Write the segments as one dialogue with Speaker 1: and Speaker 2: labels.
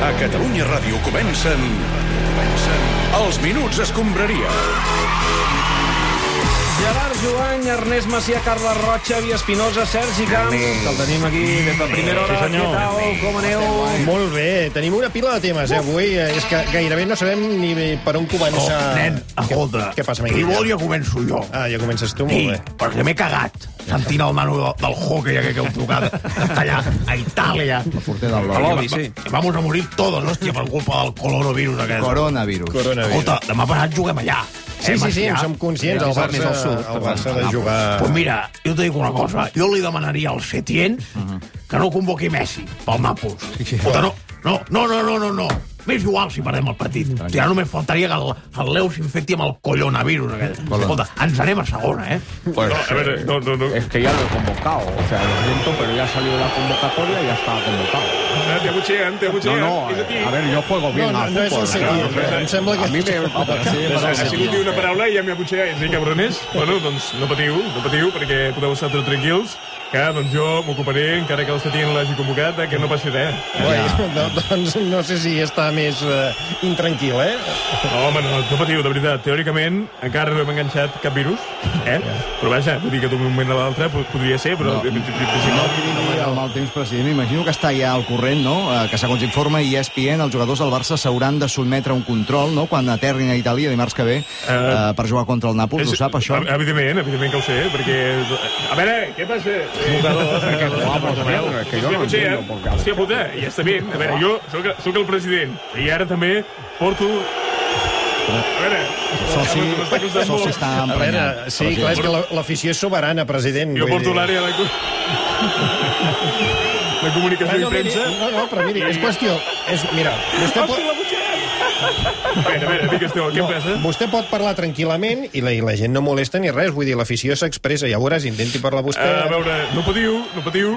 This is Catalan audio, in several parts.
Speaker 1: A Catalunya Ràdio comencen... comencen els Minuts Escombraria.
Speaker 2: Gerard Joany, Ernest Macià, Carla Rocha, Via Espinosa, Sergi Camps, que el tenim aquí des de primera hora.
Speaker 3: Sí, senyor.
Speaker 2: Què tal? Com aneu?
Speaker 3: Molt bé, tenim una pila de temes, eh, avui. Eh, És que gairebé no sabem ni per on començar.
Speaker 4: Oh, nen, escolta.
Speaker 3: Què, què passa,
Speaker 4: Si
Speaker 3: Miguel?
Speaker 4: vol ja començo jo.
Speaker 3: Ah, ja comences tu,
Speaker 4: Sí,
Speaker 3: molt bé.
Speaker 4: perquè m'he cagat sentint el Manu del, del hockey aquell que heu trucat allà a Itàlia.
Speaker 5: porter del
Speaker 2: l'Odi,
Speaker 4: Va-
Speaker 2: sí.
Speaker 4: Vamos a morir todos, hòstia, per culpa del coronavirus aquest.
Speaker 5: Coronavirus.
Speaker 3: Coronavirus.
Speaker 4: Escolta, demà passat juguem allà.
Speaker 3: Sí, sí, sí, en som conscients. El Barça,
Speaker 2: al sud,
Speaker 3: el Barça de jugar...
Speaker 4: Pues mira, jo t'ho dic una cosa. Jo li demanaria al Setién que no convoqui Messi pel Nàpols. Escolta, no, no, no, no, no, no, no. M'és igual si perdem el partit. Ja només faltaria que el, el Leo s'infecti amb el collonavirus. Aquest. Escolta, ens anem a segona, eh?
Speaker 6: Pues,
Speaker 7: A ver, no, no, no.
Speaker 6: es que ya lo he convocado. O sea, lo siento, pero ya salió la convocatoria y ya estaba convocado.
Speaker 7: Ah, Te abuchean, te
Speaker 6: No,
Speaker 7: abuchean.
Speaker 6: no,
Speaker 7: És a ti.
Speaker 6: a ver, yo juego
Speaker 3: No,
Speaker 6: bien
Speaker 3: no,
Speaker 6: al
Speaker 3: no és
Speaker 6: fútbol.
Speaker 3: el Setién.
Speaker 6: ¿verdad?
Speaker 3: Em sembla que...
Speaker 6: A mi me...
Speaker 7: Ha sigut dir una paraula i ja m'he abutxeat. Sí, cabroners. Bueno, doncs no patiu, no patiu, perquè podeu estar tots tranquils, que doncs jo m'ocuparé, encara que el Setien l'hagi convocat, que no passi res.
Speaker 3: Ui, no, doncs no sé si està més eh, intranquil, eh?
Speaker 7: No, home, no, no patiu, de veritat. Teòricament, encara no hem enganxat cap virus, eh? Però vaja, vull dir que d'un moment a l'altre po- podria ser, però...
Speaker 5: No.
Speaker 7: principi
Speaker 5: No
Speaker 7: no.
Speaker 5: Mal temps, president. Imagino que està ja al corrent, no?, Eh, que segons informa ESPN, els jugadors del Barça s'hauran de sotmetre a un control, no?, quan aterrin a Itàlia dimarts que ve eh, per jugar contra el Nàpols. Ho sap, això?
Speaker 7: ev- Evidentment, evidentment que ho sé, perquè... A veure, què passa? Jugadors,
Speaker 6: que yo no qué.
Speaker 7: Hòstia puta, ja està bé. A veure, jo soc, soc el president i ara també porto... A veure...
Speaker 5: Soci, soci està
Speaker 3: A veure,
Speaker 5: emprenyat.
Speaker 3: sí, clar, és que la- l'afició és soberana, president.
Speaker 7: Jo porto l'àrea de... de comunicació i
Speaker 3: No, miri,
Speaker 7: premsa.
Speaker 3: no, no, però miri, és qüestió... És, mira, vostè pot,
Speaker 7: la! A veure, a veure, digues tu, què passa?
Speaker 3: vostè pot parlar tranquil·lament i la, i la gent no molesta ni res. Vull dir, l'afició s'expressa. Ja veuràs, intenti parlar vostè.
Speaker 7: A veure, no patiu, no patiu,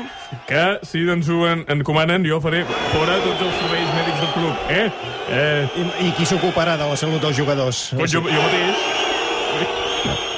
Speaker 7: que si ens ho en, encomanen jo faré fora tots els serveis mèdics del club, eh? eh
Speaker 3: I, I qui s'ocuparà de la salut dels jugadors?
Speaker 7: Doncs jo, jo mateix.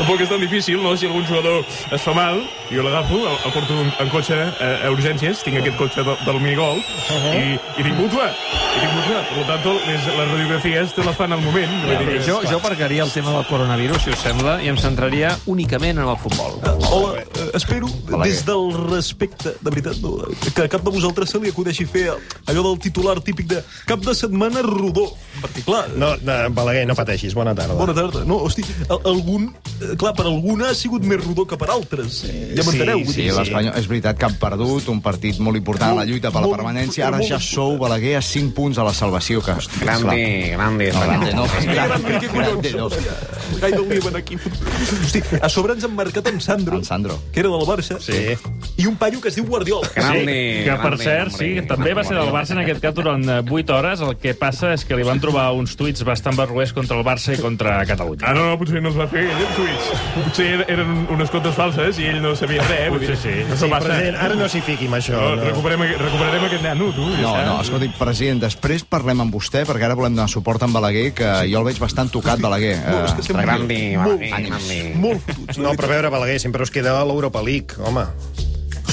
Speaker 7: Tampoc és tan difícil, no? Si algun jugador es fa mal, jo l'agafo, el, el porto en, en cotxe a, a urgències, tinc aquest cotxe de, del minigolf, uh -huh. i, i tinc mútua, i tinc mútua. Per tant, les, les radiografies te les fan al moment. Vull dir que-
Speaker 2: Jo, jo aparcaria el tema del coronavirus, si us sembla, i em centraria únicament en el futbol.
Speaker 8: Hola, eh, espero, des del respecte, de veritat, no, que a cap de vosaltres se li acudeixi fer allò del titular típic de cap de setmana rodó. Perquè, clar,
Speaker 3: No, no, Balaguer, no pateixis. Bona tarda.
Speaker 8: bona tarda. No, hosti, al- algun, eh, clar, per algun ha sigut més rodó que per altres. Ja m'enteneu?
Speaker 5: Sí,
Speaker 8: dir,
Speaker 5: l'Espanyol, és veritat que han perdut un partit molt important a la lluita per la permanència. Ara ja sou, Balaguer, a 5 punts a la salvació. Que,
Speaker 2: Grande, grande.
Speaker 5: No, grande, no.
Speaker 8: Grande, què collons?
Speaker 5: Grande, no.
Speaker 8: Gaire hauríem aquí. Hosti, a sobre ens han marcat en Sandro,
Speaker 5: Sandro.
Speaker 8: que era del Barça,
Speaker 3: Sí.
Speaker 8: I un paio que es diu Guardiola.
Speaker 2: Grande,
Speaker 6: Que, per cert, sí, també va ser del Barça en aquest cas durant eh, 8 hores. El que passa és que li van trobar uns tuits bastant barruers contra el Barça i contra Catalunya.
Speaker 7: Ah, no, no, potser no els va fer ell, els tuits. Potser eren unes comptes falses i ell no sabia res. dir,
Speaker 6: Potser sí.
Speaker 7: Això
Speaker 3: Sí,
Speaker 7: passa.
Speaker 3: president, ara no s'hi fiqui amb això.
Speaker 7: No,
Speaker 3: No.
Speaker 7: recuperem, recuperarem aquest nano, tu. ja
Speaker 5: No, no, escolti, president, després parlem amb vostè, perquè ara volem donar suport a Balaguer, que jo el veig bastant tocat, Balaguer.
Speaker 8: No, és que
Speaker 5: Eh,
Speaker 8: estem
Speaker 2: Grande,
Speaker 8: molt,
Speaker 2: grande.
Speaker 8: molt fotuts.
Speaker 3: No, però a veure, Balaguer, sempre us queda a l'Europa League, home.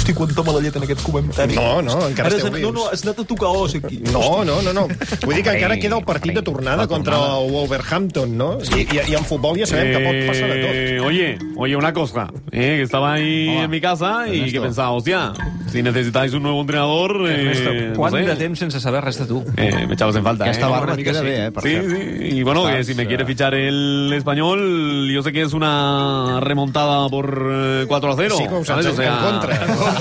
Speaker 8: Hosti, quanta mala llet en aquest comentari.
Speaker 3: No, no, encara
Speaker 8: Ara
Speaker 3: esteu
Speaker 8: has, no, no,
Speaker 3: vius.
Speaker 8: has anat a tocar os aquí.
Speaker 3: No, no, no, no. Vull dir que encara queda el partit de tornada contra el Wolverhampton, no? I, i, i en futbol ja sabem que pot passar de tot.
Speaker 9: Eh, Oye, oye, una cosa, eh, que estaba ahí en mi casa y que pensaba, hostia, si necesitáis un nuevo entrenador, eh,
Speaker 2: Ernesto,
Speaker 9: no
Speaker 2: quant
Speaker 9: sé,
Speaker 2: de temps sense saber res de tu?
Speaker 9: eh, me echabas en falta,
Speaker 5: Aquesta
Speaker 9: eh.
Speaker 5: barba et queda
Speaker 2: sí.
Speaker 5: bé, eh, per
Speaker 9: Sí,
Speaker 5: cert.
Speaker 9: sí, y bueno, que si me quiere
Speaker 5: eh,
Speaker 9: fichar el español, yo sé que es una remontada por eh, 4 a 0.
Speaker 3: Sí, com saps,
Speaker 9: ¿sabes? O sea,
Speaker 3: en contra.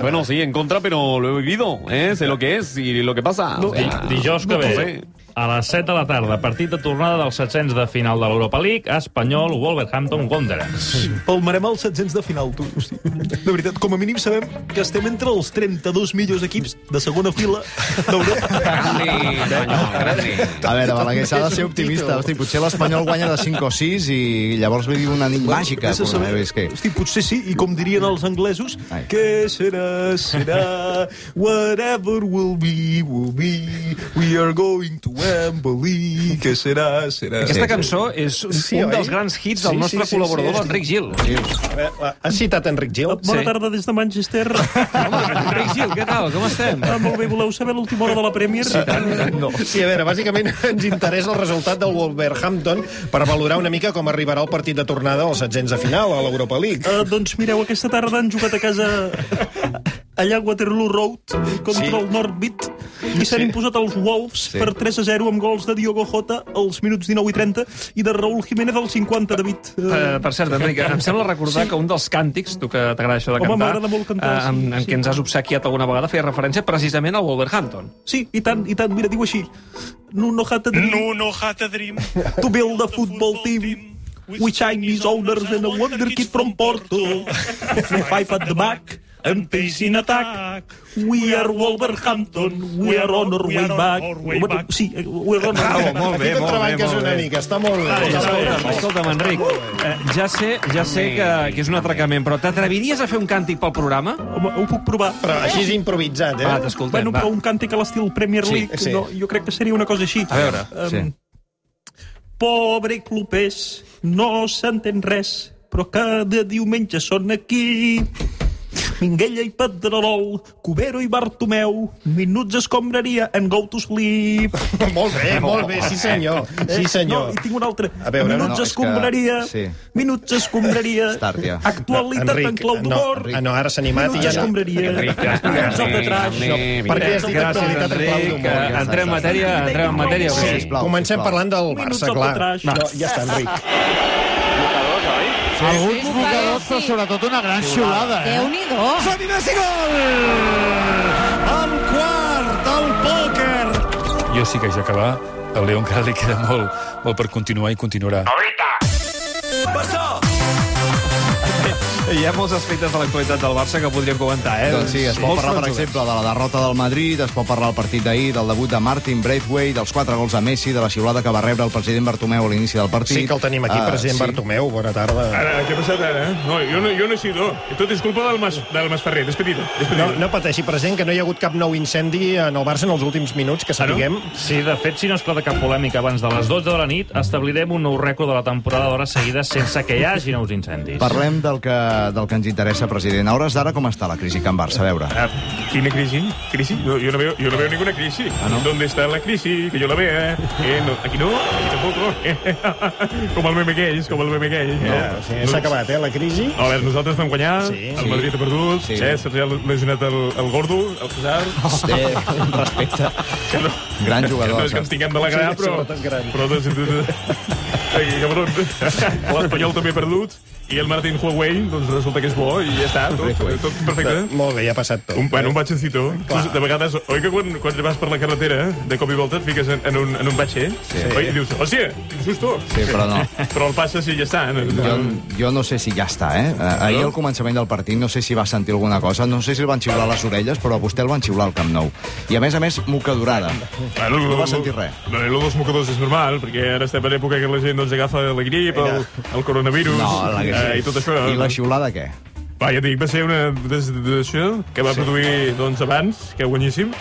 Speaker 9: Bueno, sí, en contra, pero lo he vivido, ¿eh? sé lo que es y lo que pasa.
Speaker 6: No,
Speaker 9: o sea, no sé.
Speaker 6: A les 7 de la tarda, partit de tornada dels 700 de final de l'Europa League, Espanyol, Wolverhampton, Wanderers.
Speaker 8: Palmarem els 700 de final, tu. Hosti. De veritat, com a mínim sabem que estem entre els 32 millors equips de segona fila d'Europa.
Speaker 5: A veure, Balaguer, s'ha de ser optimista. Hosti, potser l'Espanyol guanya de 5 o 6 i llavors ve una nit màgica.
Speaker 8: Vés a saber.
Speaker 5: què?
Speaker 8: Hosti, potser sí, i com dirien els anglesos,
Speaker 5: Ai.
Speaker 8: què serà, serà, whatever will be, will be, we are going to
Speaker 10: Wembley, què serà, serà...
Speaker 2: Aquesta cançó és un,
Speaker 3: Sí,
Speaker 2: un dels grans hits del
Speaker 3: Sí,
Speaker 2: nostre
Speaker 3: sí, sí,
Speaker 2: col·laborador,
Speaker 3: sí.
Speaker 2: l'Enric Gil.
Speaker 3: Eh, Has citat Enric Gil?
Speaker 10: Bona
Speaker 2: Sí.
Speaker 10: tarda des de Manchester.
Speaker 2: Home, Enric Gil, què tal? Com estem?
Speaker 10: Ah, molt bé, voleu saber l'última hora de la Premier? Sí,
Speaker 3: No. Sí, a veure, bàsicament ens interessa el resultat del Wolverhampton per valorar una mica com arribarà el partit de tornada als setzents de final a l'Europa League.
Speaker 10: Uh, doncs mireu, aquesta tarda han jugat a casa allà a Waterloo Road contra
Speaker 3: Sí.
Speaker 10: sí. el Northbit i s'han imposat els Wolves sí. per 3 a 0 amb gols de Diogo Jota als minuts 19 i 30 i de Raúl Jiménez als 50, David. Uh,
Speaker 2: Uh, per cert, Enric, em sembla recordar sí. que un dels càntics, tu que t'agrada això de
Speaker 10: Home,
Speaker 2: cantar,
Speaker 10: m'agrada molt cantar,
Speaker 2: eh, en,
Speaker 10: sí,
Speaker 2: en
Speaker 10: sí.
Speaker 2: què ens has obsequiat alguna vegada, feia referència precisament al Wolverhampton.
Speaker 10: sí, i tant, i tant. Mira, diu així. Nuno had a dream
Speaker 11: Nuno had a dream.
Speaker 10: to build a football team with Chinese owners and a wonder kid from Porto. Five at the back and pace in attack. We are Wolverhampton, we are on our way back. Sí, we are on our way back.
Speaker 2: molt bé, molt bé, molt
Speaker 3: una mica, està molt bé. Molt
Speaker 2: escolta'm, Enric, eh, ja sé, ja sé que, que és un atracament, però t'atreviries a fer un càntic pel programa?
Speaker 10: Home, ho puc provar.
Speaker 3: Però així és improvisat, eh?
Speaker 2: Va, t'escoltem,
Speaker 10: Bueno,
Speaker 2: va.
Speaker 10: però un càntic a l'estil Premier
Speaker 2: Sí,
Speaker 10: League,
Speaker 3: sí.
Speaker 10: no, jo crec que seria una cosa així.
Speaker 2: A veure,
Speaker 10: Um,
Speaker 5: sí.
Speaker 10: Pobre clubers, no s'entén res, però cada diumenge són aquí. Minguella i Pedrerol, Cubero i Bartomeu, minuts escombraria en Go to Sleep.
Speaker 3: Molt bé, molt bé, sí senyor. Sí senyor.
Speaker 10: No, i tinc un altre.
Speaker 3: A veure,
Speaker 10: minuts
Speaker 5: no, és que-
Speaker 10: escombraria,
Speaker 5: sí.
Speaker 10: minuts escombraria,
Speaker 5: ja.
Speaker 10: actualitat en clau d'humor,
Speaker 3: no, ah, no, ara s'ha animat i
Speaker 10: minuts
Speaker 3: ja no.
Speaker 10: escombraria, minuts de trash,
Speaker 3: Per què has dit
Speaker 2: Gràcies,
Speaker 3: actualitat en clau
Speaker 2: Enric.
Speaker 3: d'humor?
Speaker 2: Eh, Entrem en matèria, entrem en matèria.
Speaker 5: Sí,
Speaker 3: Comencem parlant del Barça, clar. No, ja està, Enric.
Speaker 12: Alguns mocadors, però sobretot una gran xiulada, eh?
Speaker 13: Déu-n'hi-do.
Speaker 3: Som-hi, Messi, gol! El quart, el pòquer!
Speaker 11: Jo sí que ja acabar. Al León encara li queda molt, molt per continuar i continuarà.
Speaker 2: Hi ha molts aspectes de l'actualitat del Barça que podríem comentar, eh?
Speaker 5: Doncs sí, es pot
Speaker 2: Molts
Speaker 5: parlar, per exemple, de la derrota del Madrid, es pot parlar del partit d'ahir, del debut de Martin Braithwaite, dels quatre gols de Messi, de la xiulada que va rebre el president Bartomeu a l'inici del partit.
Speaker 3: Sí que el tenim aquí,
Speaker 5: Ah,
Speaker 3: president
Speaker 5: sí.
Speaker 3: Bartomeu. Bona tarda.
Speaker 7: Ara, què ha passat ara? eh? No, jo no, jo no he sido. Tot és culpa del, Mas, del Masferrer. Despedida.
Speaker 3: No,
Speaker 7: Despedida.
Speaker 3: no pateixi, president, que no hi ha hagut cap nou incendi en el Barça en els últims minuts, que sapiguem.
Speaker 6: Sí, de fet, si no es clota cap polèmica abans de les 12 de la nit, establirem un nou rècord de la temporada d'hores seguides sense que hi hagi nous incendis.
Speaker 5: Parlem del que, del que ens interessa, president. A hores d'ara, com està la crisi Can Barça? A veure.
Speaker 7: Ah, ¿Quina crisi? ¿Crisi? No, yo, no veo, yo no veo ninguna crisis. ¿Dónde está la crisis? Que yo la vea. Eh, no, aquí no, aquí tampoco. com el meme aquells, com el meme aquell.
Speaker 3: No, sí, s'ha acabat, eh, la crisi.
Speaker 7: A veure, nosaltres vam guanyar,
Speaker 3: Sí.
Speaker 7: el Madrid ha perdut,
Speaker 5: Sí.
Speaker 7: sí. eh, s'ha lesionat el, el Gordo, el Cesar...
Speaker 5: Eh, respecte.
Speaker 7: Que no,
Speaker 5: Gran
Speaker 7: que
Speaker 5: jugador.
Speaker 7: no és que ens tinguem d'alegrar,
Speaker 3: Sí,
Speaker 7: però... Però... Ai, cabron. L'Espanyol també ha perdut, i el Martín Huawei, doncs resulta que és bo, i ja està, tot, tot perfecte.
Speaker 3: Molt bé, ja ha passat tot.
Speaker 7: Un, bueno, un batxecito. Tu, de vegades, oi que quan, quan vas per la carretera, de cop i volta et fiques en, en, un, en un batxer, sí. oi, i dius, hòstia, quin susto.
Speaker 5: Sí, però no.
Speaker 7: Però el passes i ja està. No,
Speaker 5: Jo, jo no sé si ja està, eh? Eh, Ahir al començament del partit no sé si va sentir alguna cosa, no sé si el van xiular les orelles, però a vostè el van xiular al Camp Nou. I a més a més, mocadurada.
Speaker 7: Bueno,
Speaker 5: No va sentir res.
Speaker 7: Lo de los mocadors és normal, perquè ara estem en època que la gent doncs, agafa la grip, el, el coronavirus,
Speaker 5: No, la
Speaker 7: eh, i tot això.
Speaker 5: I la xiulada què?
Speaker 7: Va, ja dic, va ser una decisió que va produir doncs, abans que guanyéssim,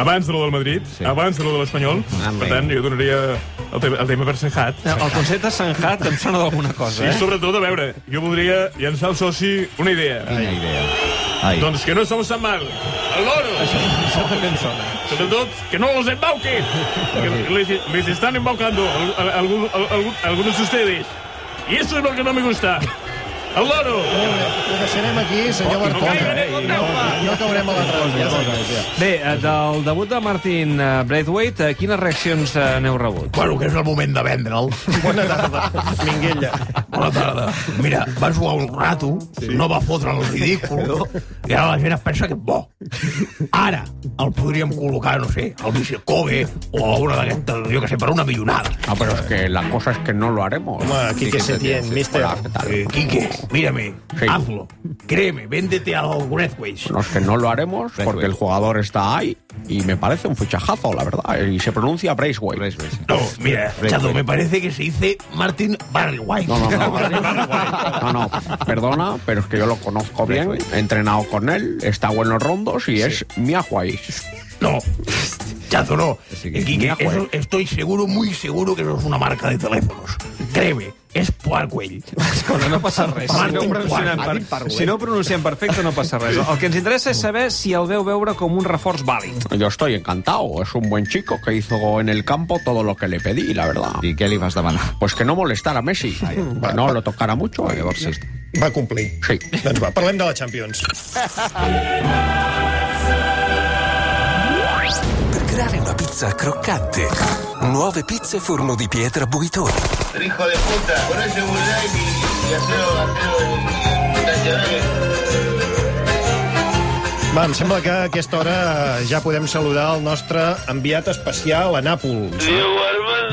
Speaker 7: abans de lo del Madrid,
Speaker 5: Sí.
Speaker 7: abans de lo de l'Espanyol. Per tant, jo donaria el, tema, el tema per Sanjat.
Speaker 2: El concepte Sanjat em sona d'alguna cosa,
Speaker 7: I
Speaker 2: eh?
Speaker 7: sobretot, a veure, jo voldria llançar al soci una idea.
Speaker 5: Quina idea. Ai.
Speaker 7: Doncs que no estamos tan mal. El loro.
Speaker 2: Això també em sona.
Speaker 7: Sobretot, que no los embauquen. Que les, les están embaucando al- al- algún- al- algún- algunos de ustedes. Y eso es lo que no me gusta. El loro.
Speaker 3: Ho deixarem aquí, senyor
Speaker 7: Oh, no la
Speaker 3: No, no caurem a la trampa. Ja.
Speaker 2: Bé, eh, del debut de Martin eh, Braithwaite, eh, quines reaccions n'heu rebut?
Speaker 4: Bueno, que és el moment de vendre'l.
Speaker 3: Bona tarda, Minguella.
Speaker 4: Bona tarda. Mira, va jugar un rato, sí. no va fotre el ridícul, i ara la gent es pensa que és bo. Ara el podríem col·locar, no sé, al Vicecove o a una d'aquestes, jo que sé, per una millonada.
Speaker 12: No, pero es que la cosa es que no lo haremos.
Speaker 3: Home, Quique Setién, mister.
Speaker 12: Hola, ¿qué tal?
Speaker 4: Eh, Quique, mírame,
Speaker 12: Sí.
Speaker 4: hazlo. Créeme, véndete al Breathways.
Speaker 12: No, es que no lo haremos porque el jugador está ahí y me parece un fichajazo, la verdad. Y se pronuncia Braithwaite.
Speaker 4: No, mira, Chato, me parece que se dice Martin Barry White.
Speaker 12: No, no, no. No, no, perdona, pero es que yo lo conozco bien. He entrenado con él, está bueno en rondos y es Miahuay.
Speaker 4: No, Chato, no. Que eso- estoy seguro, muy seguro que eso es una marca de teléfonos. Créeme, es Parkwell.
Speaker 2: Escolta, no passa res. Si no, pronunciem per, si no ho pronunciem perfecte, no passa res. El que ens interessa és saber si el veu veure com un reforç vàlid.
Speaker 12: Yo estoy encantado. Es un buen chico que hizo en el campo todo lo que le pedí, la verdad.
Speaker 5: I què li vas demanar?
Speaker 12: Pues que no molestara a Messi. Que no lo tocara mucho. eh,
Speaker 5: Llavors, sí.
Speaker 3: Va complir.
Speaker 12: Sí.
Speaker 3: Doncs va, parlem de la Champions.
Speaker 13: Creare una pizza croccante. Nuove pizze forno di pietra Buitoni.
Speaker 14: Hijo de puta, poné seguridad y, y hacelo, hacelo estacionar.
Speaker 3: Va, em sembla que a aquesta hora ja podem saludar el nostre enviat especial a Nàpols.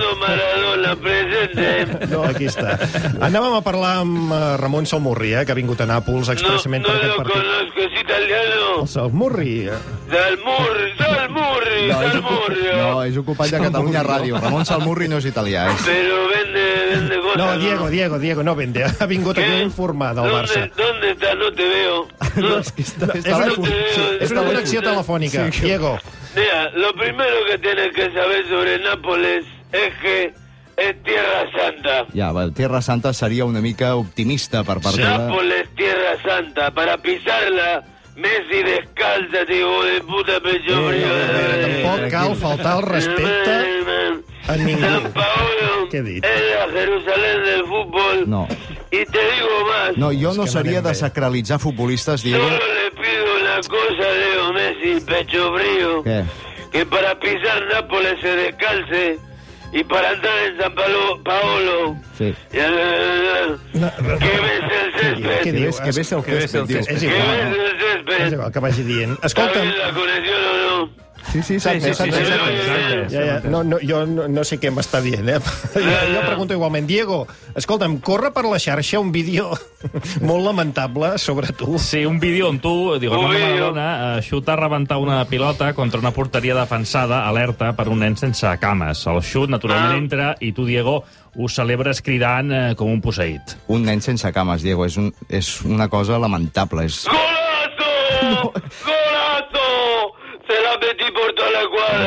Speaker 14: Diego Maradona presente.
Speaker 3: No, aquí està. Anàvem a parlar amb eh, Ramon Salmurri, eh, que ha vingut a Nàpols expressament per aquest partit.
Speaker 14: conozco, es italiano.
Speaker 3: El Salmurri. eh,
Speaker 14: Salmurri, Salmurri,
Speaker 5: No, és, un,
Speaker 14: Salmurri.
Speaker 5: no, és un company de Catalunya Ràdio. Ramon Salmurri no és italià, és...
Speaker 14: Pero vende, vende cosas.
Speaker 3: No, Diego, Diego, Diego, no vende. Ha vingut aquí a informar del Barça.
Speaker 14: ¿Dónde, ¿Dónde estás? No te veo. No,
Speaker 3: És una, sí, és una connexió telefònica. Diego,
Speaker 14: Mira, lo primero que tienes que saber sobre Nápoles es que es Tierra Santa.
Speaker 5: Ja, va, Tierra Santa seria una mica optimista per part teva.
Speaker 14: Nápoles, Tierra Santa. Para pisarla, Messi descalza, tipo de puta pecho frío.
Speaker 3: tampoc cal faltar el respecte a ningú.
Speaker 14: San Paolo
Speaker 3: Què he dit?
Speaker 14: es la Jerusalén del fútbol.
Speaker 5: No.
Speaker 14: Y te digo más.
Speaker 5: No, jo no seria de
Speaker 3: bé.
Speaker 5: sacralitzar futbolistes, Diego.
Speaker 14: Solo le pido una cosa, Leo Messi, pecho frío.
Speaker 5: Què?
Speaker 14: Que para pisar Nápoles se descalce y para andar en San Paolo, Paolo
Speaker 5: Sí.
Speaker 14: ya, que bese el
Speaker 3: Què
Speaker 14: césped.
Speaker 3: diu?
Speaker 5: ves, que ves el césped,
Speaker 14: Que
Speaker 3: no?
Speaker 14: el césped.
Speaker 3: És igual que vagi dient.
Speaker 14: ¿Está
Speaker 3: Escolta'm,
Speaker 14: la conexión o no?
Speaker 5: Sí, sí, s'ha
Speaker 2: Sí, sí, sí, sí.
Speaker 3: Ja, ja. No, no, jo no, no sé què m'està dient, eh? Jo, jo pregunto igualment. Diego, escolta'm, corre per la xarxa un vídeo molt lamentable sobre tu.
Speaker 6: Sí, un vídeo on tu, diu,
Speaker 14: vídeo.
Speaker 6: Maradona, eh, xuta a rebentar una pilota contra una porteria defensada, alerta, per un nen sense cames. El xut, naturalment,
Speaker 14: Ah.
Speaker 6: entra i tu, Diego, ho celebres cridant eh, com un posseït.
Speaker 5: Un nen sense cames, Diego, és, un, és una cosa lamentable. És...
Speaker 14: ¡Golazo! ¡Golazo! Se la metí por toda la cuadra.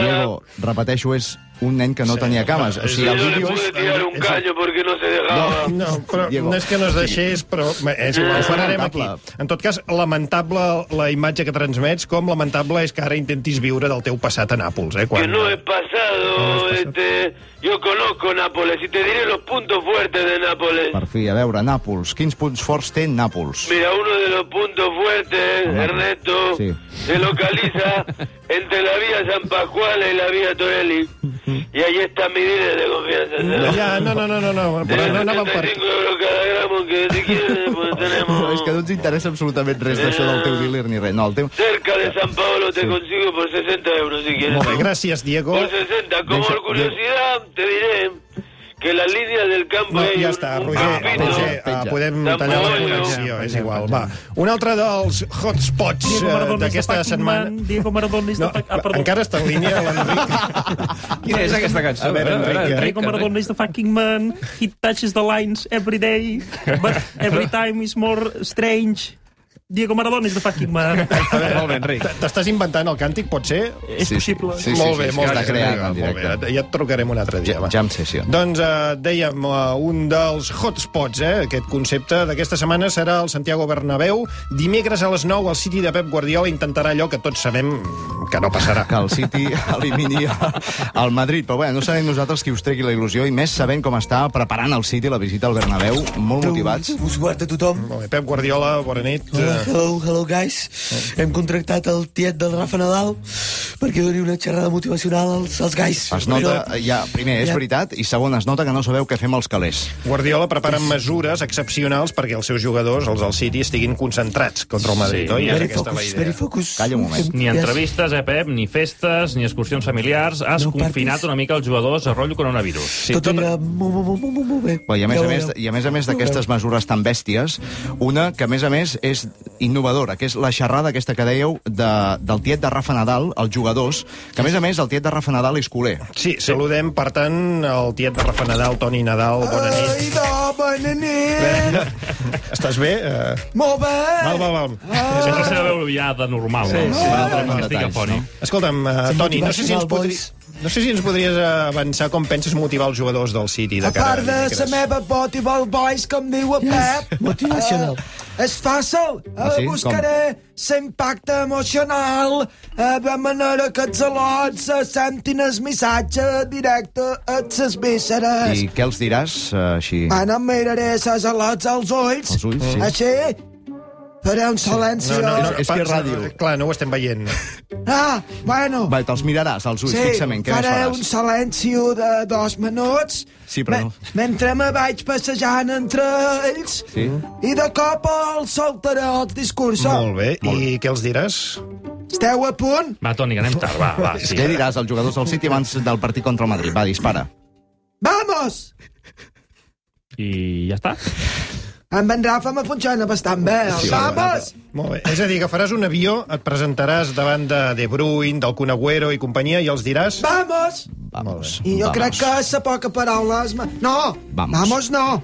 Speaker 5: Diego, repeteixo, és un nen que no tenia cames. O sigui, el vídeo és...
Speaker 14: tirar un caño porque no se dejaba.
Speaker 3: No, però
Speaker 5: Diego.
Speaker 3: no és que no es deixés, però és igual, ho farem aquí.
Speaker 5: lamentable.
Speaker 3: En tot cas, lamentable la imatge que transmets, com lamentable és que ara intentis viure del teu passat a Nàpols, eh?
Speaker 14: Que no es pasado, este, yo conozco Nápoles y te diré los puntos fuertes de Nápoles.
Speaker 5: Per fi, a veure, Nàpols. Quins punts forts té Nàpols?
Speaker 14: Mira, uno de los puntos fuertes, Ernesto,
Speaker 5: Sí.
Speaker 14: se localiza entre la vía San Pascual y la vía Torelli. Y ahí está mi dealer de confianza.
Speaker 3: Ja, no, no, no, no, no però no anàvem per...
Speaker 14: 75 euros cada gramo que si quieres, pues
Speaker 5: No,
Speaker 14: tenemos...
Speaker 5: és que no ens interessa absolutament res d'això del teu dealer ni res. No, el teu...
Speaker 14: Cerca de San Pablo te consigo por 60 euros si quieres.
Speaker 3: Molt bé, gràcies, Diego.
Speaker 14: Por 60. Como
Speaker 5: Deixa-
Speaker 14: curiosidad, te diré que las líneas del campo
Speaker 3: No, ja
Speaker 14: un-
Speaker 3: està,
Speaker 14: un
Speaker 3: Roger,
Speaker 14: campito.
Speaker 3: Roger uh, podem
Speaker 14: Tampoc,
Speaker 3: tallar la connexió, és igual. Va, un altre dels hotspots eh, d'aquesta setmana...
Speaker 10: man. Diego Maradona the fuck- ah, perdó.
Speaker 3: encara està en línia l'Enric.
Speaker 2: Quina és aquesta cançó?
Speaker 3: A veure, Enric,
Speaker 10: Diego Maradona is the fucking man. He touches the lines every day, but every time is more strange. Diego Maradona is the fucking man.
Speaker 3: A veure, Enric. T'estàs inventant el càntic, pot ser?
Speaker 10: És possible.
Speaker 5: Sí, sí,
Speaker 3: molt bé,
Speaker 5: sí, sí,
Speaker 3: molt bé.
Speaker 5: creant
Speaker 3: Molt bé, ja et trucarem un altre dia. Va.
Speaker 5: Jam session.
Speaker 3: Doncs eh, dèiem, eh, un dels hotspots, eh, aquest concepte d'aquesta setmana serà el Santiago Bernabéu. Dimecres a les 9 el City de Pep Guardiola intentarà allò que tots sabem que no passarà.
Speaker 5: que el City elimini el Madrid. Però bé, no serem nosaltres qui us tregui la il·lusió, i més sabent com està preparant el City la visita al Bernabéu, molt motivats.
Speaker 15: Us guarda tothom.
Speaker 3: Molt bé, Pep Guardiola, bona nit.
Speaker 15: Hola, hello, hello, guys. Hem contractat el tiet del Rafa Nadal perquè doni una xerrada motivacional als, als guys.
Speaker 5: Es nota,
Speaker 15: Però-
Speaker 5: ja, primer, és
Speaker 15: Ja.
Speaker 5: veritat, i segon, es nota que no sabeu què fer amb els calés.
Speaker 3: Guardiola prepara mesures excepcionals perquè els seus jugadors, els del City, estiguin concentrats contra el Madrid,
Speaker 6: Sí.
Speaker 3: oi? És
Speaker 6: Very
Speaker 3: aquesta la idea.
Speaker 5: Calla un moment.
Speaker 6: Ni entrevistes, eh, Pep, ni festes, ni excursions familiars. Has
Speaker 15: No
Speaker 6: confinat
Speaker 15: partis.
Speaker 6: una mica els jugadors a rotllo coronavirus.
Speaker 3: Sí,
Speaker 15: Tot
Speaker 3: tot...
Speaker 15: anirà molt, molt, molt, molt, molt bé.
Speaker 5: Però, i, a més
Speaker 15: Ja
Speaker 5: a més. I a més a més d'aquestes mesures tan bèsties, una que a més a més és innovadora, que és la xerrada aquesta que dèieu de, del tiet de Rafa Nadal, els jugadors, que a més a més el tiet de Rafa Nadal és culer.
Speaker 3: Sí, saludem, per tant, el tiet de Rafa Nadal, Toni Nadal, bona nit.
Speaker 15: Ai, no, bona nit!
Speaker 3: Estàs bé? Uh...
Speaker 15: Molt bé!
Speaker 3: Val, val, val.
Speaker 6: Sempre s'ha de veure ja de normal,
Speaker 5: Sí,
Speaker 6: no?
Speaker 5: sí,
Speaker 6: Va,
Speaker 5: sí, detalls.
Speaker 6: afònic. Toni.
Speaker 3: Escolta'm, uh, Toni, no sé, si ens
Speaker 15: motivacional,
Speaker 3: podri...
Speaker 15: boys.
Speaker 3: No sé si ens podries avançar com penses motivar els jugadors del City de
Speaker 16: A
Speaker 3: cara
Speaker 16: part de la meva Motival Boys, com diu el Pep...
Speaker 15: Motivacional.
Speaker 16: eh, és fàcil.
Speaker 5: Ah, sí?
Speaker 16: Eh, buscaré l'impacte emocional eh, de manera que els alots eh, sentin el missatge directe a les vísceres.
Speaker 5: I què els diràs, eh, així?
Speaker 16: Bueno, miraré les alots als ulls.
Speaker 5: Els ulls, sí.
Speaker 16: Així, faré un silenci.
Speaker 3: No, no, no,
Speaker 5: És que és ràdio.
Speaker 3: Clar, no ho estem veient.
Speaker 16: Ah, bueno.
Speaker 5: Va, te'ls miraràs, als ulls,
Speaker 16: sí,
Speaker 5: fixament. Què
Speaker 16: faré un silenci de dos minuts
Speaker 5: Sí, però no.
Speaker 16: mentre me vaig passejant entre ells
Speaker 5: Sí.
Speaker 16: i de cop els saltaré els discursos.
Speaker 3: Molt bé. I què els diràs?
Speaker 16: Esteu a punt?
Speaker 6: Va, Toni, anem tard, va, va. Sí.
Speaker 5: Què diràs als jugadors del City abans del partit contra el Madrid? Va, dispara.
Speaker 16: Vamos!
Speaker 6: I ja està.
Speaker 16: Amb en Rafa me funciona bastant bé.
Speaker 3: Sí,
Speaker 16: Vamos!
Speaker 3: Molt bé. És a dir, agafaràs un avió, et presentaràs davant de De Bruyne, del Kun Agüero i companyia i els diràs...
Speaker 16: Vamos!
Speaker 5: Vamos.
Speaker 16: I jo
Speaker 5: Vamos.
Speaker 16: crec que la poca paraula és... ma- No!
Speaker 5: Vamos.
Speaker 16: Vamos no!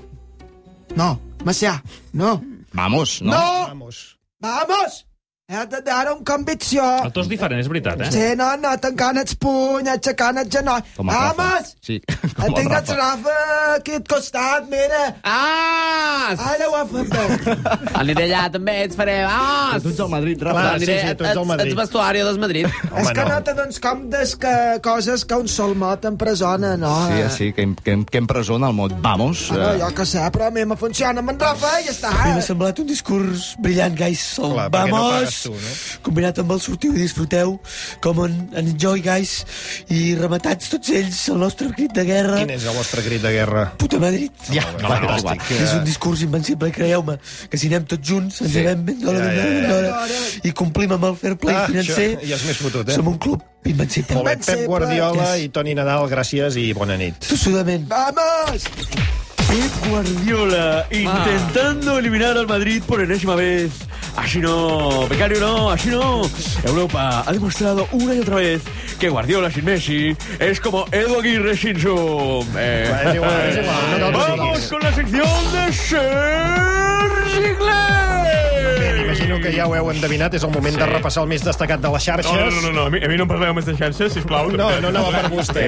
Speaker 16: No, Macià, no.
Speaker 5: Vamos, no?
Speaker 16: No!
Speaker 3: Vamos.
Speaker 16: Vamos! De dar un convicció.
Speaker 6: El to és diferent, és veritat, eh?
Speaker 16: Sí, no, no, tancant els punys, aixecant els genolls.
Speaker 5: Com el Rafa.
Speaker 16: Vamos!
Speaker 5: Sí,
Speaker 16: El
Speaker 5: com el
Speaker 16: tinc el
Speaker 5: Rafa.
Speaker 16: Aquí al costat, mira.
Speaker 9: Ah!
Speaker 16: Ara ho ha fet bé.
Speaker 9: Aniré allà també, ets faré... Ah!
Speaker 5: Tu ets del Madrid, Rafa.
Speaker 3: Clar,
Speaker 9: Aniré,
Speaker 3: sí, sí, tu ets del Madrid.
Speaker 9: Ets vestuari del Madrid.
Speaker 16: És que no te dones compte que coses que un sol mot en presona, no?
Speaker 5: Sí,
Speaker 16: eh?
Speaker 5: sí, que, que, que empresona el mot Vamos.
Speaker 16: Ah, no,
Speaker 5: eh,
Speaker 16: jo que sé, però a mi me funciona amb en Rafa i ja està.
Speaker 15: A mi m'ha semblat un discurs brillant, guys. El vamos,
Speaker 3: pagues tu, no?
Speaker 15: combinat amb el sortiu i disfruteu, com en, en Enjoy, guys, i rematats tots ells, el nostre crit de guerra.
Speaker 3: Quin és el vostre crit de guerra?
Speaker 15: Puta Madrid.
Speaker 5: Ja,
Speaker 3: no,
Speaker 5: fantàstic.
Speaker 15: És un discurs invencible, creieu-me, que si anem tots junts, ens
Speaker 3: Sí.
Speaker 15: llevem ben d'hora,
Speaker 3: Ja,
Speaker 15: ben
Speaker 3: ja,
Speaker 15: d'hora, ben
Speaker 3: ja,
Speaker 15: d'hora, i complim amb el fair play
Speaker 3: Ah,
Speaker 15: financer.
Speaker 3: això ja és més fotut, eh?
Speaker 15: Som un club invencible.
Speaker 3: Molt bé, Pep Guardiola
Speaker 15: Yes.
Speaker 3: i Toni Nadal, gràcies i bona nit.
Speaker 15: Tossudament.
Speaker 16: Vamos!
Speaker 9: Pep Guardiola intentando eliminar al Madrid por enésima vez. Así no, becario no, así no. Europa ha demostrado una y otra vez que Guardiola sin Messi es como Edu Aguirre sin su... eh, Vamos con la sección de Sergi Inglés.
Speaker 3: Imagino que ja ho heu endevinat, és el moment de repassar el més destacat de les
Speaker 7: No,
Speaker 3: xarxes.
Speaker 7: no, no, no, a mi, a mi no em parleu més de xarxes, sisplau.
Speaker 3: No, no anava per vostè.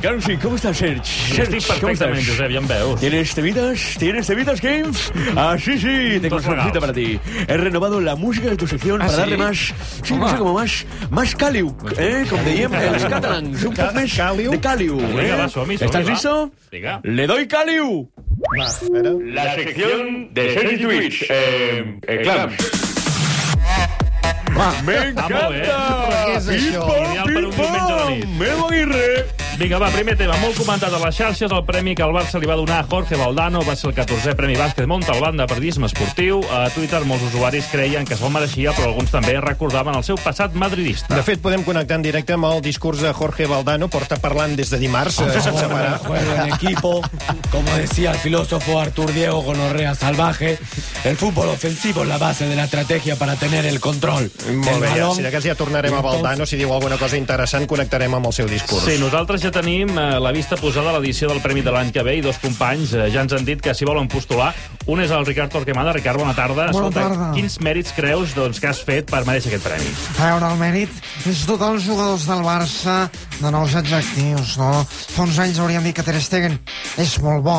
Speaker 9: Eh, sí, ¿cómo estás, Sergi?
Speaker 6: Sí, estic perfectament, Josep, ja em veus.
Speaker 9: ¿Tienes temitas? ¿Tienes temitas, Games? Ah, sí, sí, tengo una
Speaker 6: regals.
Speaker 9: para ti. He renovado la música de tu sección
Speaker 6: ¿Ah,
Speaker 9: para
Speaker 6: sí?
Speaker 9: darle más, sí, no sé, como más, más caliu, ¿eh? Como diem els catalans, un poc més
Speaker 3: Caliu?
Speaker 9: de caliu,
Speaker 6: Vinga,
Speaker 9: eh?
Speaker 6: va, som-hi, som-hi,
Speaker 9: ¿Estás
Speaker 6: va.
Speaker 9: listo?
Speaker 6: Vinga.
Speaker 9: Le doy caliu.
Speaker 3: Va, a veure.
Speaker 9: La sección de Sergi Twitch, eh, eh, clams. Me
Speaker 6: Ah, molt bé.
Speaker 3: Però què és això?
Speaker 6: Ideal per un diumenge a la nit.
Speaker 9: Memo Aguirre.
Speaker 6: Vinga, va, primer tema, molt comentat a les xarxes, el premi que el Barça li va donar a Jorge Valdano va ser el 14è Premi Bàsquet Montalbán de periodisme esportiu. A Twitter molts usuaris creien que se'l mereixia, però alguns també recordaven el seu passat madridista.
Speaker 3: De fet, podem connectar en directe amb el discurs de Jorge Valdano, porta parlant des de dimarts, eh, sense parar.
Speaker 17: Juego en equipo, como decía el filósofo Artur Diego Gonorrea Salvaje, el fútbol ofensivo es la base de la estrategia para tener el control.
Speaker 3: Molt
Speaker 17: del
Speaker 3: bé,
Speaker 17: balón.
Speaker 3: si de cas ja tornarem a Valdano, si diu alguna cosa interessant, connectarem amb el seu discurs.
Speaker 6: Sí, nosaltres ja tenim eh, la vista posada a l'edició del Premi de l'any que ve i dos companys eh, ja ens han dit que s'hi volen postular. Un és el Ricard Torquemada. Ricard, bona tarda.
Speaker 18: Bona
Speaker 6: Escolta,
Speaker 18: tarda.
Speaker 6: Quins mèrits creus doncs, que has fet per mereixer aquest premi?
Speaker 18: A veure, el mèrit és tots els jugadors del Barça de nous adjectius, no? Fa uns anys hauríem dit que Ter Stegen és molt bo,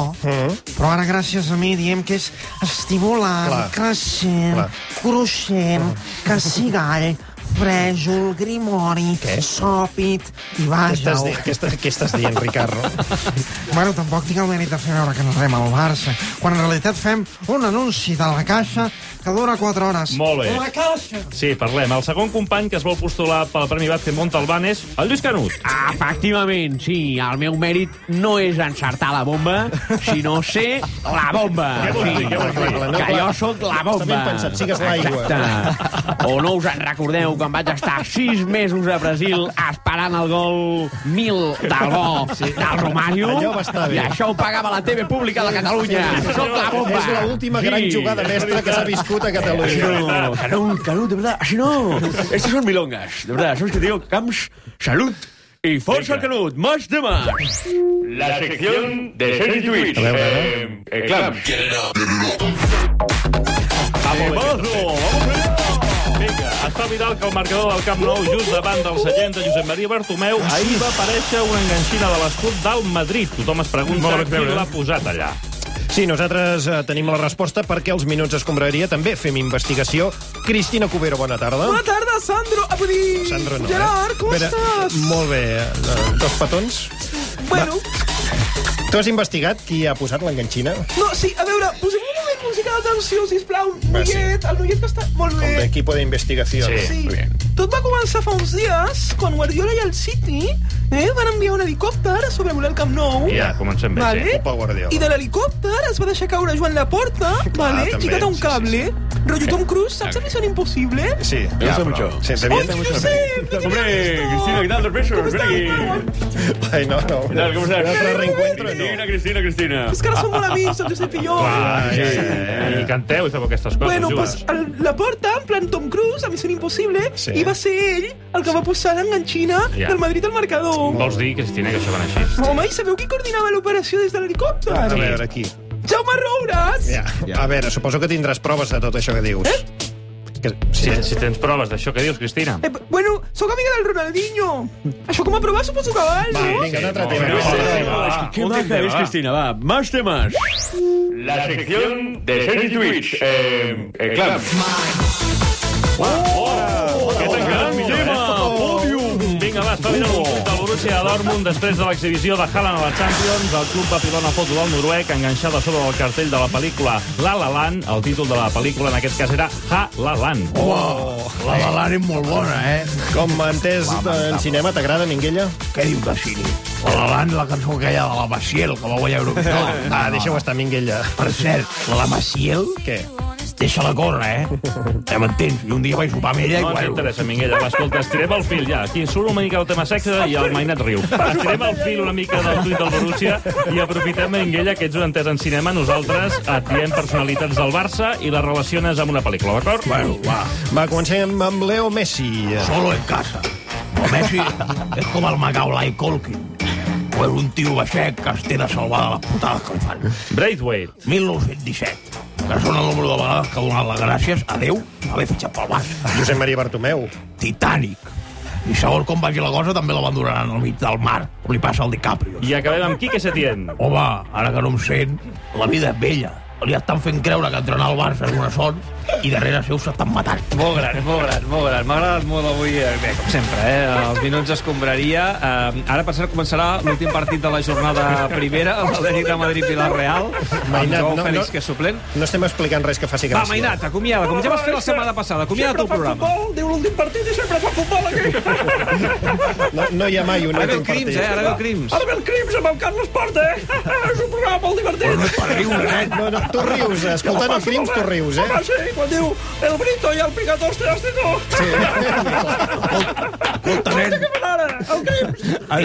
Speaker 18: però ara gràcies a mi diem que és estimulant,
Speaker 3: Clar.
Speaker 18: creixent,
Speaker 3: Clar.
Speaker 18: cruixent, cassigall, frèjol, grimori, sòpit i
Speaker 3: Què
Speaker 18: vaja.
Speaker 3: estàs, di què, estàs, què estàs dient, Ricard?
Speaker 18: Bueno, tampoc tinc el mèrit de fer veure que ens rem al Barça, quan en realitat fem un anunci de la caixa que dura 4 hores.
Speaker 6: Molt bé.
Speaker 18: La caixa!
Speaker 6: Sí, parlem. El segon company que es vol postular pel Premi Bàsquet Montalbán és el Lluís Canut.
Speaker 9: Efectivament, sí. El meu mèrit no és encertar la bomba, sinó ser la bomba.
Speaker 6: Què vols dir? Què vols dir?
Speaker 3: No,
Speaker 9: que jo sóc la bomba.
Speaker 3: Ben pensat, sigues l'aigua.
Speaker 9: Exacte. O no us en recordeu quan vaig estar sis mesos a Brasil esperant el gol 1000 del bo sí. del Romario?
Speaker 3: Allò va estar bé.
Speaker 9: I això ho pagava la TV pública de Catalunya. Sóc la bomba.
Speaker 3: És l'última gran jugada mestra que s'ha viscut a Catalunya.
Speaker 9: no, Canut, Canut, de verdad, así no. Estos son milongas, de. ¿Sabes qué te digo? Camps, salud y forza al Canut. Más de más. La sección de Sergi Twitch.
Speaker 3: A veure, a veure.
Speaker 9: Eh, Clams. Vamos, vamos.
Speaker 6: Vinga, Vinga, està viral que el marcador del Camp Nou, just davant del seient de Josep Maria Bartomeu, ahir va aparèixer una enganxina de l'escut del Madrid. Tothom es pregunta qui l'ha posat allà.
Speaker 3: Sí, nosaltres eh, tenim la resposta perquè els Minuts Escombraria també fem investigació. Cristina Cubero, bona tarda.
Speaker 19: Bona tarda, Sandro. Ah, vull dir...
Speaker 3: Sandro no,
Speaker 19: Gerard,
Speaker 3: eh?
Speaker 19: com
Speaker 3: Vera,
Speaker 19: estàs?
Speaker 3: Molt bé. eh, Dos petons.
Speaker 19: Bueno,
Speaker 3: Tu has investigat qui ha posat l'enganxina?
Speaker 19: no, sí, a veure, posem música d'atenció, sisplau.
Speaker 3: Va, sí.
Speaker 19: Noiet, el noiet que està... Molt bé.
Speaker 3: Hombre, equipo de investigació.
Speaker 19: Sí. Tot va començar fa uns dies, quan Guardiola i el City eh, van enviar un helicòpter a sobrevolar el Camp Nou.
Speaker 6: Ja, comencem bé,
Speaker 19: vale?
Speaker 6: sí.
Speaker 3: Opa, Guardiola.
Speaker 19: I de l'helicòpter es va deixar caure Joan Laporta, vale?
Speaker 3: també,
Speaker 19: lligat a un
Speaker 3: sí, sí,
Speaker 19: cable. Rollo Tom Cruise, saps a Misión Imposible?
Speaker 3: Sí,
Speaker 9: Me gusta mucho.
Speaker 3: Sí, se
Speaker 19: ¡Ay,
Speaker 3: viene
Speaker 19: yo sé!
Speaker 9: Hombre, Cristina, ¿qué tal? Dos besos. Ven aquí.
Speaker 3: Ay, no, no.
Speaker 9: ¿Qué tal? ¿Cómo estás?
Speaker 3: Un altre reencuentro, no.
Speaker 9: Cristina, Cristina, Cristina.
Speaker 19: És que ara som molt amics, el Josep i jo.
Speaker 6: Ah, sí, sí. I canteu i feu aquestes coses,
Speaker 19: Bueno, pues el, la porta, en plan Tom Cruise, a Misión Imposible,
Speaker 6: Sí.
Speaker 19: i va ser ell el que va posar l'enganxina
Speaker 6: Ja.
Speaker 19: del Madrid al marcador.
Speaker 6: Vols dir, Cristina, que això va anar així?
Speaker 19: Home, i sabeu qui coordinava l'operació des de l'helicòpter?
Speaker 3: A veure, aquí.
Speaker 19: Jaume Roures!
Speaker 3: Ja. A veure, suposo que tindràs proves de tot això que dius. Eh? Que,
Speaker 6: Si, si tens proves d'això que dius, Cristina.
Speaker 19: Eh, bueno, sóc amiga del Ronaldinho. Això com a provar suposo que val, no?
Speaker 3: Va, vinga, un altre tema.
Speaker 9: Bueno,
Speaker 3: Va,
Speaker 9: va,
Speaker 3: va,
Speaker 9: va. ¿Qué
Speaker 6: un
Speaker 9: maja
Speaker 6: tema,
Speaker 9: es,
Speaker 6: va.
Speaker 9: Cristina? Va, más temas.
Speaker 20: La sección de Sergi Twitch. Eh, eh, claro.
Speaker 6: Què tan gran, tema, pòdium! Vinga, va, està viral un tuit del Borussia Dortmund després de l'exhibició de Haaland a la Champions. El club va pilar una foto del noruec enganxada sobre el cartell de la pel·lícula La La Land. El títol de la pel·lícula en aquest cas era Ha La Land.
Speaker 4: Oh, la de l'Ara és molt bona, eh?
Speaker 3: Com m'ha entès en cinema, t'agrada, Minguella?
Speaker 4: Què diu de cine? La de l'An, la cançó aquella de la Maciel, que va guanyar Eurovisió.
Speaker 3: Ah, deixa-ho estar, Minguella.
Speaker 4: Per cert, la Maciel...
Speaker 3: Què?
Speaker 4: Deixa-la córrer, eh? Ja m'entens? I un dia vaig sopar amb ella i...
Speaker 6: No ens
Speaker 4: bueno,
Speaker 6: interessa, Minguella. Va, escolta, estirem el fil, ja. Aquí surt una mica el tema sexe i el Mainat riu. Estirem el fil una mica del tuit del Borussia i aprofitem, Minguella, que ets un entès en cinema. Nosaltres et diem personalitats del Barça i les relaciones amb una pel·lícula, d'acord?
Speaker 4: Bueno, va.
Speaker 3: Va, comencem amb Leo Messi.
Speaker 4: Solo en casa. El Messi és com el Macaulay Culkin. O és un tio baixet que es té de salvar de les putades que li fan.
Speaker 6: Braithwaite.
Speaker 4: 1917. Que són el número de vegades que ha donat les gràcies a Déu haver fitxat pel Barça.
Speaker 3: Josep Maria Bartomeu.
Speaker 4: Titanic. I segons com vagi la cosa, també l'abandonaran al mig del mar, on li passa al DiCaprio.
Speaker 6: I acabem amb Quique Setién.
Speaker 4: Home, ara que no em sent, la vida és bella. Li estan fent creure que entrenar al Barça és una son i darrere seu s'estan matant.
Speaker 2: Molt gran, molt gran, molt gran. M'ha agradat molt avui, eh, bé, com sempre, eh? Els minuts escombraria. Eh, ara, per cert, començarà l'últim partit de la jornada primera, el Atlètic de Madrid i la Real, amb
Speaker 3: Mainat,
Speaker 2: Joao
Speaker 3: no,
Speaker 2: Fèlix,
Speaker 3: no.
Speaker 2: que és suplent.
Speaker 3: No estem explicant res que faci
Speaker 2: Va,
Speaker 3: gràcia.
Speaker 2: Mainat, acomiada, com ja vas fer la setmana passada. Acomiada tu el programa.
Speaker 4: Futbol, diu l'últim partit i sempre fa futbol aquí.
Speaker 3: No, no hi ha mai un
Speaker 2: Ara
Speaker 3: últim
Speaker 2: Crims,
Speaker 3: partit.
Speaker 2: eh? Ara ve el Crims.
Speaker 4: Ara ve el Crims amb el Carles Porta, eh? És un programa molt divertit. Però no és per riure, eh?
Speaker 3: No, no, tu rius, escoltant el Crims tu rius, eh?
Speaker 4: Home, sí, quan diu el Brito i el dit tu.
Speaker 3: Sí.
Speaker 4: Escolta, nen.
Speaker 19: Què fan ara? El Crims?